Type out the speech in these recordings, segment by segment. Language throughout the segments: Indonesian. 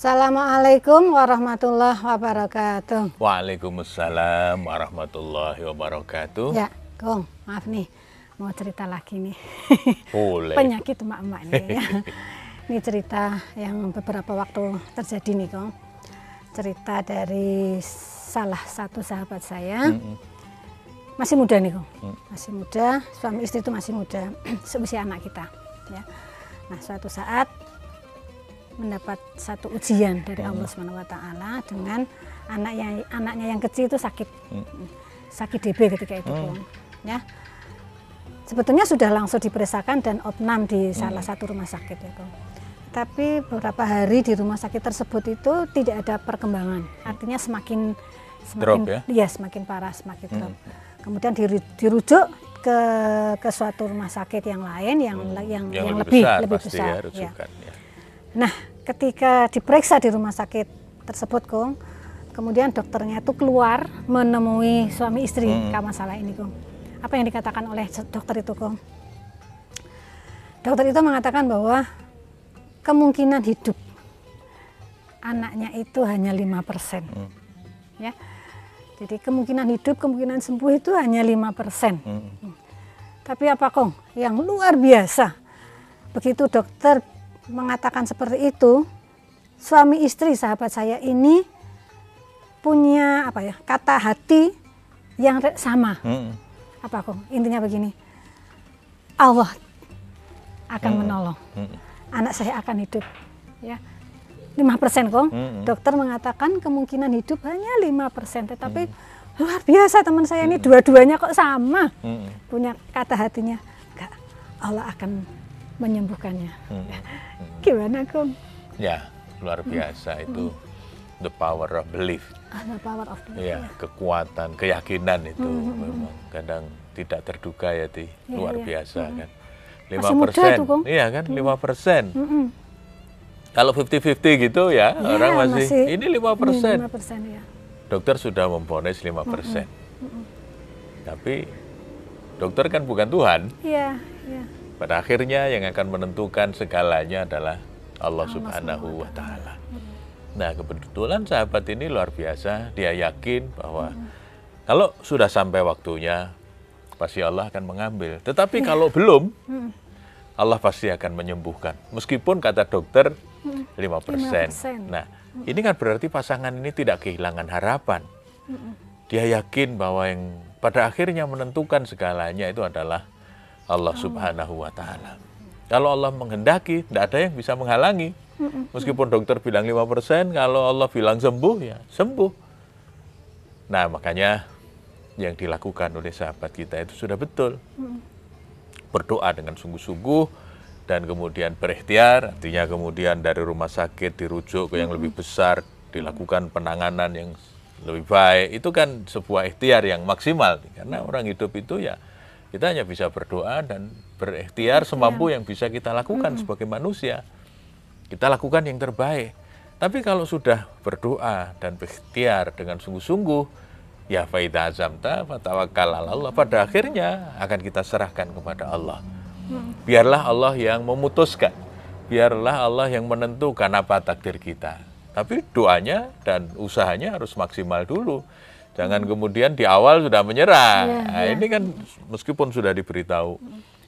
Assalamualaikum warahmatullahi wabarakatuh. Waalaikumsalam warahmatullahi wabarakatuh. Ya, Kong, maaf nih, mau cerita lagi nih. Boleh. Penyakit emak-emak nih ya. Ini cerita yang beberapa waktu terjadi nih, Kong. Cerita dari salah satu sahabat saya. Masih muda nih, Kong. Mm. Masih muda, suami istri itu masih muda, seusia anak kita, ya. Nah, suatu saat mendapat satu ujian dari Allah Subhanahu wa taala dengan anaknya anaknya yang kecil itu sakit. Sakit DB ketika itu, Kong. Ya. Sebetulnya sudah langsung diperiksakan dan opnam di salah satu rumah sakit ya, Kong. Tapi beberapa hari di rumah sakit tersebut itu tidak ada perkembangan. Artinya semakin semakin Drop ya? iya, semakin parah, semakin drop. Kemudian diru- dirujuk ke ke suatu rumah sakit yang lain yang yang Yang, yang, lebih, lebih besar lebih besar. ya ya. rujukan. Ya. Nah, ketika diperiksa di rumah sakit tersebut, Kong, kemudian dokternya itu keluar menemui suami istri Hmm. karena masalah ini, Kong. Apa yang dikatakan oleh dokter itu, Kong? Dokter itu mengatakan bahwa kemungkinan hidup anaknya itu hanya 5%. Hmm. Ya. Jadi kemungkinan hidup, kemungkinan sembuh itu hanya 5%. Mm. Tapi apa Kong? Yang luar biasa. Begitu dokter mengatakan seperti itu, suami istri sahabat saya ini punya apa ya? Kata hati yang sama. Mm. Apa Kong? Intinya begini. Allah akan menolong. Mm. Anak saya akan hidup. Ya. 5% Kong. Mm-mm. Dokter mengatakan kemungkinan hidup hanya 5%, tetapi luar biasa teman saya ini dua-duanya kok sama Mm. punya kata hatinya enggak Allah akan menyembuhkannya Mm. gimana Kong Ya, luar biasa itu the power of belief. ah, the power of the Ya, kekuatan, keyakinan itu memang kadang tidak terduga ya, Ti. Iya, Luar iya. biasa kan. Masih muda tuh, Kong. Iya kan, 5%. Mm-mm. Kalau 50-50 gitu ya, Ya, orang masih, ini 5%. 5% ya Dokter sudah memvonis 5%. Tapi dokter kan bukan Tuhan. iya iya Pada akhirnya yang akan menentukan segalanya adalah Allah Subhanahu wa taala. Nah, kebetulan sahabat ini luar biasa, dia yakin bahwa kalau sudah sampai waktunya pasti Allah akan mengambil. Tetapi kalau belum, Allah pasti akan menyembuhkan. Meskipun kata dokter 5%. 5%. Nah, ini kan berarti pasangan ini tidak kehilangan harapan. Dia yakin bahwa yang pada akhirnya menentukan segalanya itu adalah Allah Subhanahu wa taala. Kalau Allah menghendaki, tidak ada yang bisa menghalangi. Meskipun dokter bilang 5%, kalau Allah bilang sembuh, ya sembuh. Nah, makanya yang dilakukan oleh sahabat kita itu sudah betul. Berdoa dengan sungguh-sungguh dan kemudian berikhtiar, artinya kemudian dari rumah sakit dirujuk ke yang lebih besar, dilakukan penanganan yang lebih baik. Itu kan sebuah ikhtiar yang maksimal. Karena orang hidup itu ya kita hanya bisa berdoa dan berikhtiar semampu yang bisa kita lakukan sebagai manusia. Kita lakukan yang terbaik. Tapi kalau sudah berdoa dan berikhtiar dengan sungguh-sungguh, ya faida azamta fatawakkal ala Allah. Pada akhirnya akan kita serahkan kepada Allah. Biarlah Allah yang memutuskan. Biarlah Allah yang menentukan apa takdir kita. Tapi doanya dan usahanya harus maksimal dulu. Jangan kemudian di awal sudah menyerah. Iya, Nah, ini kan meskipun sudah diberitahu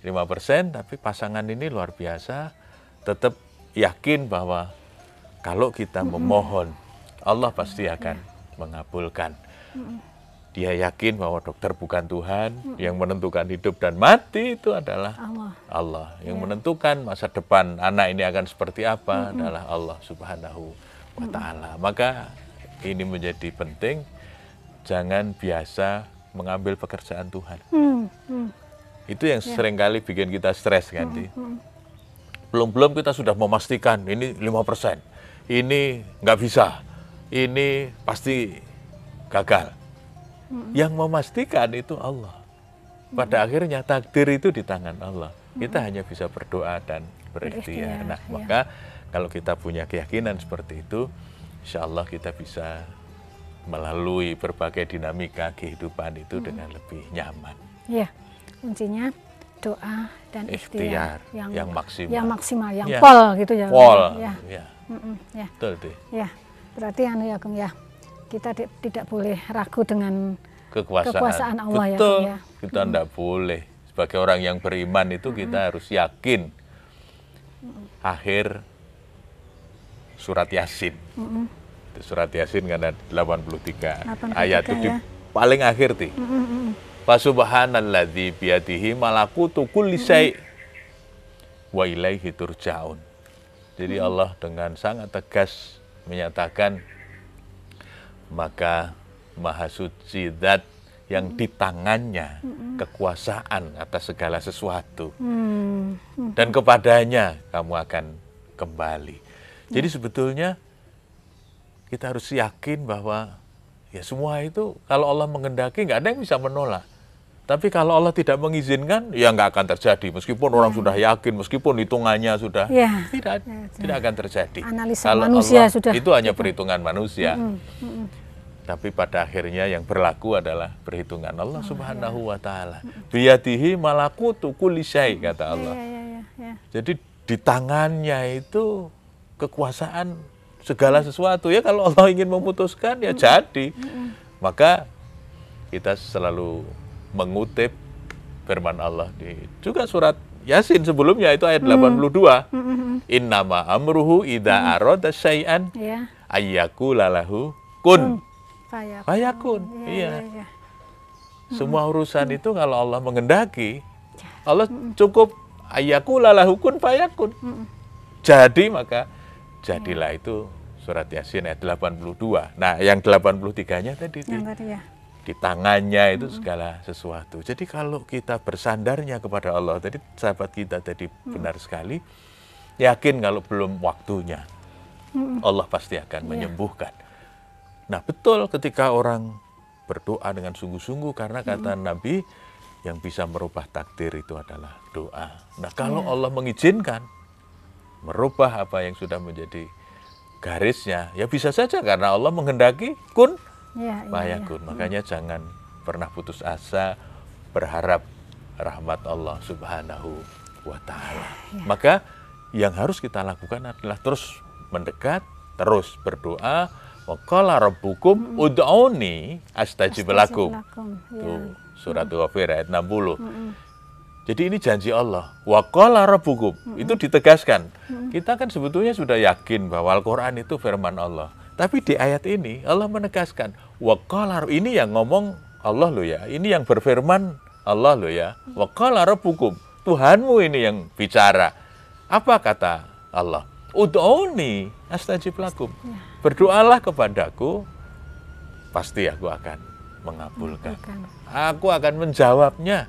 5%, tapi pasangan ini luar biasa tetap yakin bahwa kalau kita memohon, Allah pasti akan mengabulkan. Dia yakin bahwa dokter bukan Tuhan, yang menentukan hidup dan mati itu adalah Allah Allah. Yang menentukan masa depan anak ini akan seperti apa adalah Allah Subhanahu wa taala. Maka ini menjadi penting jangan biasa mengambil pekerjaan Tuhan. hmm, hmm. Itu yang sering kali bikin kita stres kan, Di. Belum-belum kita sudah memastikan ini 5%. Ini nggak bisa. Ini pasti gagal. Yang memastikan itu Allah. Pada akhirnya takdir itu di tangan Allah. Kita hanya bisa berdoa dan Berikhtiar, berikhtiar. Nah, ya. maka kalau kita punya keyakinan seperti itu, insya Allah kita bisa melalui berbagai dinamika kehidupan itu dengan lebih nyaman. ya kuncinya doa dan ikhtiar, Ikhtiar yang maksimal. yang maksimal yang Ya. pol gitu ya Pol, ya ya. Mm-mm, ya. Betul, Ti. Ya, berarti anu ya ya. Kita di- tidak boleh ragu dengan Kekuasaan. Kekuasaan Allah ya, Betul. Ya. Kita tidak boleh. Sebagai orang yang beriman itu kita harus yakin. Akhir surat Yasin. Itu surat Yasin kan ada 83, 83 ayat itu ya. paling akhir ti. Mm-mm, mm-mm. Fasubhanalladzi biyadihi malakutu kulli syai' wa ilaihi turja'un. Jadi Allah dengan sangat tegas menyatakan maka maha suci zat yang di tangannya kekuasaan atas segala sesuatu dan kepadanya kamu akan kembali. Jadi sebetulnya kita harus yakin bahwa ya semua itu kalau Allah mengendaki nggak ada yang bisa menolak. Tapi kalau Allah tidak mengizinkan ya nggak akan terjadi. Meskipun orang sudah yakin, meskipun hitungannya sudah Ya. tidak Ya, tidak akan terjadi. Analisa Kalau manusia Allah- sudah itu hanya perhitungan manusia. Mm, mm-mm. Tapi pada akhirnya yang berlaku adalah perhitungan Oh, Allah Subhanahu wa taala. Biyadihi malakutu kulli syai kata Allah. Ya, ya, ya, ya. Jadi di tangannya itu kekuasaan segala sesuatu ya kalau Allah ingin memutuskan ya jadi. Maka kita selalu mengutip firman Allah di juga surat Yasin sebelumnya itu ayat 82. Mm-mm. Innama amruhu idza arada syai'an Ya. ayyakula lahu kun Fayakun. fayakun. Ya, Iya. ya, ya. Semua urusan itu kalau Allah mengendaki, Allah cukup ayyakula lahu kun fayakun. Jadi maka jadilah itu surat Yasin ayat 82. Nah, yang 83-nya tadi di, tadi ya. di tangannya itu segala sesuatu. Jadi kalau kita bersandarnya kepada Allah, tadi sahabat kita tadi benar sekali, yakin kalau belum waktunya, Allah pasti akan menyembuhkan. Nah, betul ketika orang berdoa dengan sungguh-sungguh karena kata Nabi yang bisa merubah takdir itu adalah doa. Nah, kalau Allah mengizinkan merubah apa yang sudah menjadi garisnya, ya bisa saja karena Allah menghendaki kun Ya, ya, ya. Mayakun. Makanya jangan pernah putus asa berharap rahmat Allah Subhanahu wa taala. Maka yang harus kita lakukan adalah terus mendekat, terus berdoa. Wa qala rabbukum ud'uni astajib lakum. Ya. Tuh, surat Ghafir ayat 60. Jadi ini janji Allah. Wa qala rabbukum. Itu ditegaskan. Kita kan sebetulnya sudah yakin bahwa Al-Qur'an itu firman Allah. Tapi di ayat ini Allah menegaskan wa qala ini yang ngomong Allah lo ya. Ini yang berfirman Allah lo ya. Wa qala rabbukum. Tuhanmu ini yang bicara. Apa kata Allah? Ud'uni astajib lakum. Berdoalah kepadaku pasti aku akan mengabulkan. Aku akan menjawabnya.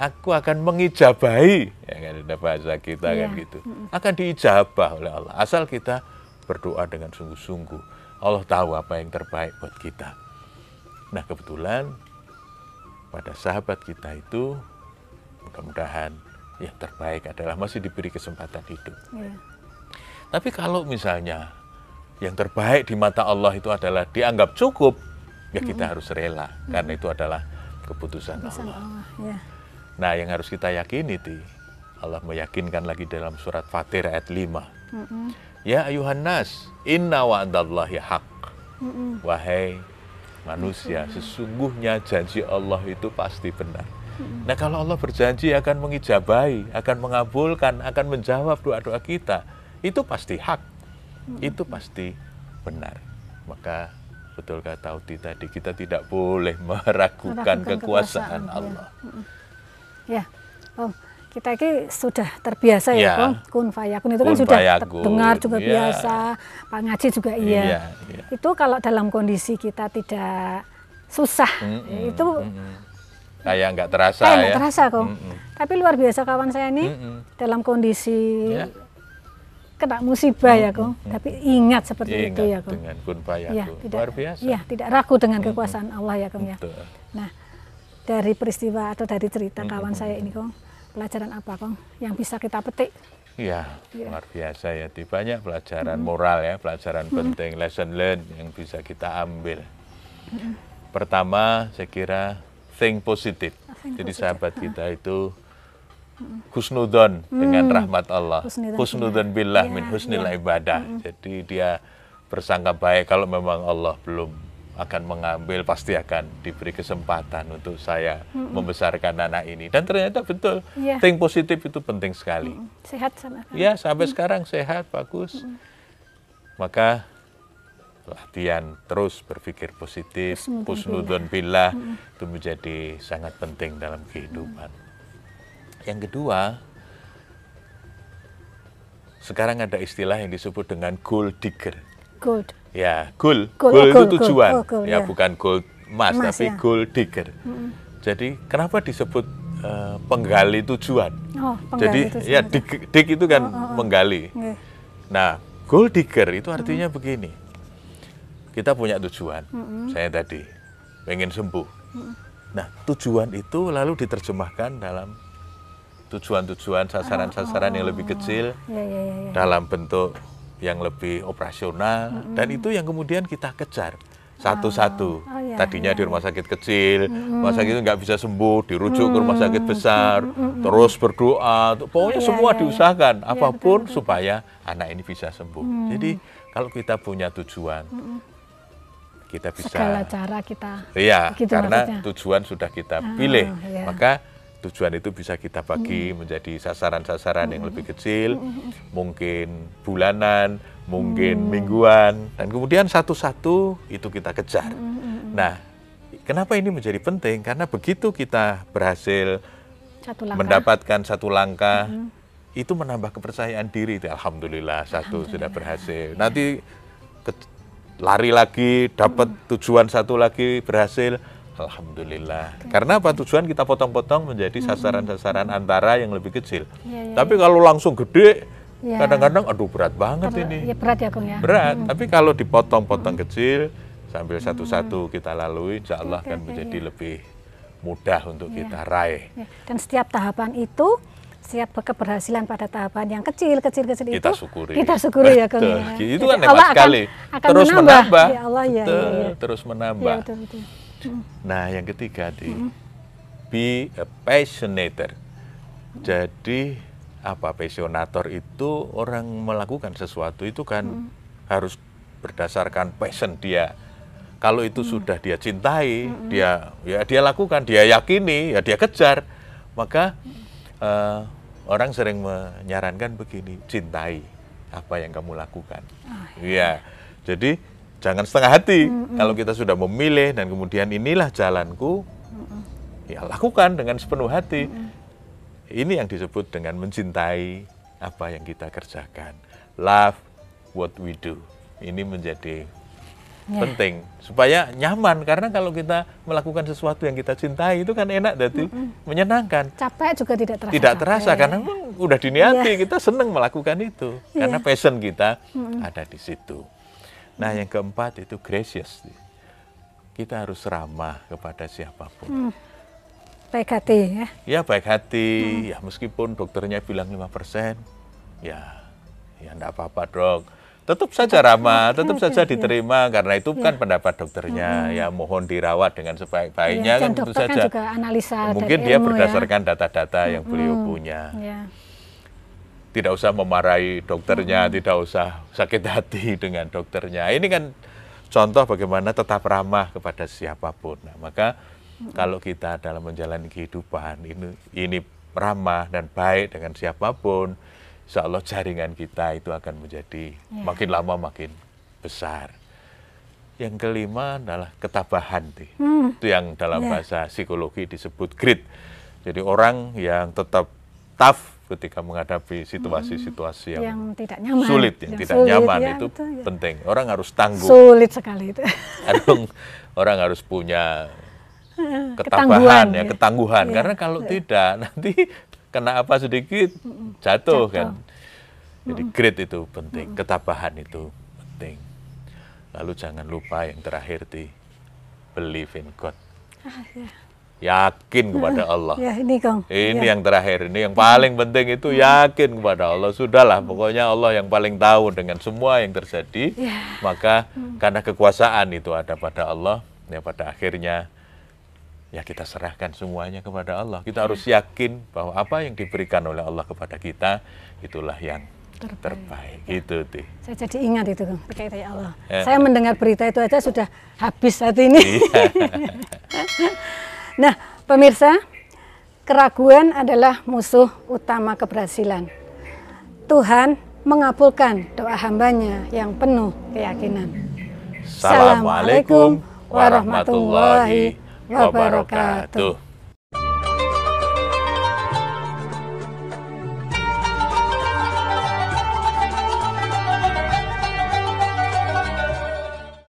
Aku akan mengijabahi. Ya kan ada bahasa kita kan Iya. gitu. Akan diijabah oleh Allah. Asal kita berdoa dengan sungguh-sungguh. Allah tahu apa yang terbaik buat kita. Nah kebetulan pada sahabat kita itu mudah-mudahan yang terbaik adalah masih diberi kesempatan hidup. Ya. Tapi kalau misalnya yang terbaik di mata Allah itu adalah dianggap cukup, ya kita harus rela karena itu adalah keputusan Allah. Allah. Ya. Nah, yang harus kita yakini ti Allah meyakinkan lagi dalam surat Fatir ayat 5. Mm-mm. Ya ayuhan nas, inna wa'dallahi haq. Mm-mm. Wahai manusia, sesungguhnya janji Allah itu pasti benar. Nah, kalau Allah berjanji akan mengijabahi, akan mengabulkan, akan menjawab doa-doa kita, itu pasti hak. Itu pasti benar. Maka betul kata Uti tadi, kita tidak boleh meragukan Meragukan kekuasaan kekuasaan, ya. Allah. Ya, Om, kita ini sudah terbiasa ya, Ya. Om. Kun fayakun itu kan Kun sudah fayakun, terdengar juga ya. biasa, Pak Ngaji juga iya. Iya, iya. Itu kalau dalam kondisi kita tidak susah, Mm-mm, itu mm-mm. kayak nggak terasa kayak ya. nggak terasa kok. Mm-mm. Tapi luar biasa kawan saya ini Mm-mm. dalam kondisi Ya. kena musibah ya, kok. Tapi ingat seperti Ingat itu ya, kok. dengan kun fayakun. Iya, tidak, Luar biasa. Iya, tidak ragu dengan kekuasaan Allah ya, Kong ya. Nah, dari peristiwa atau dari cerita kawan saya ini, Kong, pelajaran apa, Kong, yang bisa kita petik? Iya, Iya. luar biasa ya. Di banyak pelajaran moral ya, pelajaran penting, lesson learned yang bisa kita ambil. Pertama, saya kira think positif. Jadi positive, sahabat kita itu husnudon dengan rahmat Allah. Husnudon Husnudon billah Ya, min husnil ya. ibadah. Jadi dia bersangka baik kalau memang Allah belum akan mengambil pasti akan diberi kesempatan untuk saya membesarkan anak ini. Dan ternyata betul Iya. think positif itu penting sekali. Sehat sama ya sampai sekarang sehat bagus. Maka latihan terus berpikir positif Husnudon husnudon billah. itu menjadi sangat penting dalam kehidupan. Yang kedua sekarang ada istilah yang disebut dengan gold digger. Gold. Ya, goal. Goal, Goal oh, itu goal, tujuan. goal. Oh, goal, ya, ya. bukan gold emas, tapi ya. goal digger. Jadi, kenapa disebut eh, penggali tujuan? Oh, Jadi, penggali itu ya dig, dig itu kan Oh, menggali. Nggih. Nah, goal digger itu artinya begini. Kita punya tujuan. Saya tadi pengen sembuh. Nah, tujuan itu lalu diterjemahkan dalam tujuan-tujuan sasaran-sasaran yang lebih kecil Ya, ya, ya, ya. dalam bentuk yang lebih operasional dan itu yang kemudian kita kejar satu-satu. Oh, iya, Tadinya iya, di rumah sakit kecil, rumah sakit itu nggak bisa sembuh, dirujuk ke rumah sakit besar, terus berdoa, pokoknya Iya, semua iya, iya. diusahakan apa pun betul, betul. supaya anak ini bisa sembuh. Jadi kalau kita punya tujuan, kita bisa Segala cara kita. Iya, Gitu karena maksudnya. tujuan sudah kita Ah, pilih, iya. maka tujuan itu bisa kita bagi menjadi sasaran-sasaran yang lebih kecil, mungkin bulanan, mungkin mingguan, dan kemudian satu-satu itu kita kejar. Nah, kenapa ini menjadi penting? Karena begitu kita berhasil Satu langkah. mendapatkan satu langkah, itu menambah kepercayaan diri. Alhamdulillah satu sudah berhasil. Nanti ke- lari lagi, dapat tujuan satu lagi berhasil. Alhamdulillah. Karena apa? Tujuan kita potong-potong menjadi sasaran-sasaran antara yang lebih kecil. Iya, iya, Tapi kalau langsung gede, Iya. kadang-kadang aduh berat banget Ter- ini Ya berat ya, Kong ya. berat. Tapi kalau dipotong-potong kecil sambil satu-satu kita lalui, insya Allah akan menjadi iya. lebih mudah untuk kita raih. Ya, Dan setiap tahapan itu, setiap keberhasilan pada tahapan yang kecil, kecil, kecil Kita itu, syukuri. kita syukuri ya, Betul. ya. Itu kan hebat akan- sekali. akan terus menambah. menambah. Ya Allah, ya, ya, Betul, ya. Terus Iya, menambah. betul, betul. Nah, yang ketiga di be a passionator. Jadi apa passionator itu orang melakukan sesuatu itu kan harus berdasarkan passion dia. Kalau itu sudah dia cintai, dia ya dia lakukan, dia yakini, ya dia kejar. Maka eh, orang sering menyarankan begini, cintai apa yang kamu lakukan. Iya. Jadi jangan setengah hati. Kalau kita sudah memilih dan kemudian inilah jalanku, ya lakukan dengan sepenuh hati. Ini yang disebut dengan mencintai apa yang kita kerjakan. Love what we do. Ini menjadi Ya. penting supaya nyaman karena kalau kita melakukan sesuatu yang kita cintai itu kan enak jadi menyenangkan Capek juga tidak terasa. tidak terasa capek. karena memang udah diniati kita senang melakukan itu karena Iya. passion kita ada di situ. Nah yang keempat itu gracious. Kita harus ramah kepada siapa pun. Baik hati ya. Ya baik hati, ya meskipun dokternya bilang 5%, ya ya enggak apa-apa dok. Tetap saja ramah, tetap saja iya. diterima karena itu kan pendapat dokternya. Ya mohon dirawat dengan sebaik-baiknya Iya, kan tentu kan saja. juga analisa Mungkin dia ilmu ya. berdasarkan data-data yang beliau punya. Ya. Tidak usah memarahi dokternya, tidak usah sakit hati dengan dokternya. Ini kan contoh bagaimana tetap ramah kepada siapa pun. Nah, maka kalau kita dalam menjalani kehidupan ini ini ramah dan baik dengan siapa pun, insya Allah jaringan kita itu akan menjadi Ya. makin lama makin besar. Yang kelima adalah ketabahan. Hmm. itu yang dalam Ya. bahasa psikologi disebut grit. Jadi orang yang tetap tough ketika menghadapi situasi-situasi yang, yang tidak nyaman. sulit, yang, Yang tidak sulit, nyaman ya, itu betul, ya. penting. Orang harus tangguh. Sulit sekali itu. Orang, orang harus punya Ketangguhan, ketabahan, ya, ya. ketangguhan. Iya, Karena kalau tidak, nanti kena apa sedikit jatuh, Jatuh. kan. Jadi grit itu penting, ketabahan itu penting. Lalu jangan lupa yang terakhir di believe in God. Ah, ya. Yakin kepada Allah. ya ini Kong. Ini Ya. yang terakhir, ini yang paling penting itu yakin kepada Allah. Sudahlah, pokoknya Allah yang paling tahu dengan semua yang terjadi. Ya. Maka karena kekuasaan itu ada pada Allah, ya pada akhirnya ya kita serahkan semuanya kepada Allah. Kita harus yakin bahwa apa yang diberikan oleh Allah kepada kita itulah yang terbaik. terbaik. Ya. Itu. Saya jadi ingat itu, ketika ya Allah. Ya. Saya mendengar berita itu aja sudah habis saat ini. Iya. nah, pemirsa, keraguan adalah musuh utama keberhasilan. Tuhan mengabulkan doa hambanya yang penuh keyakinan. Assalamualaikum warahmatullahi wabarakatuh.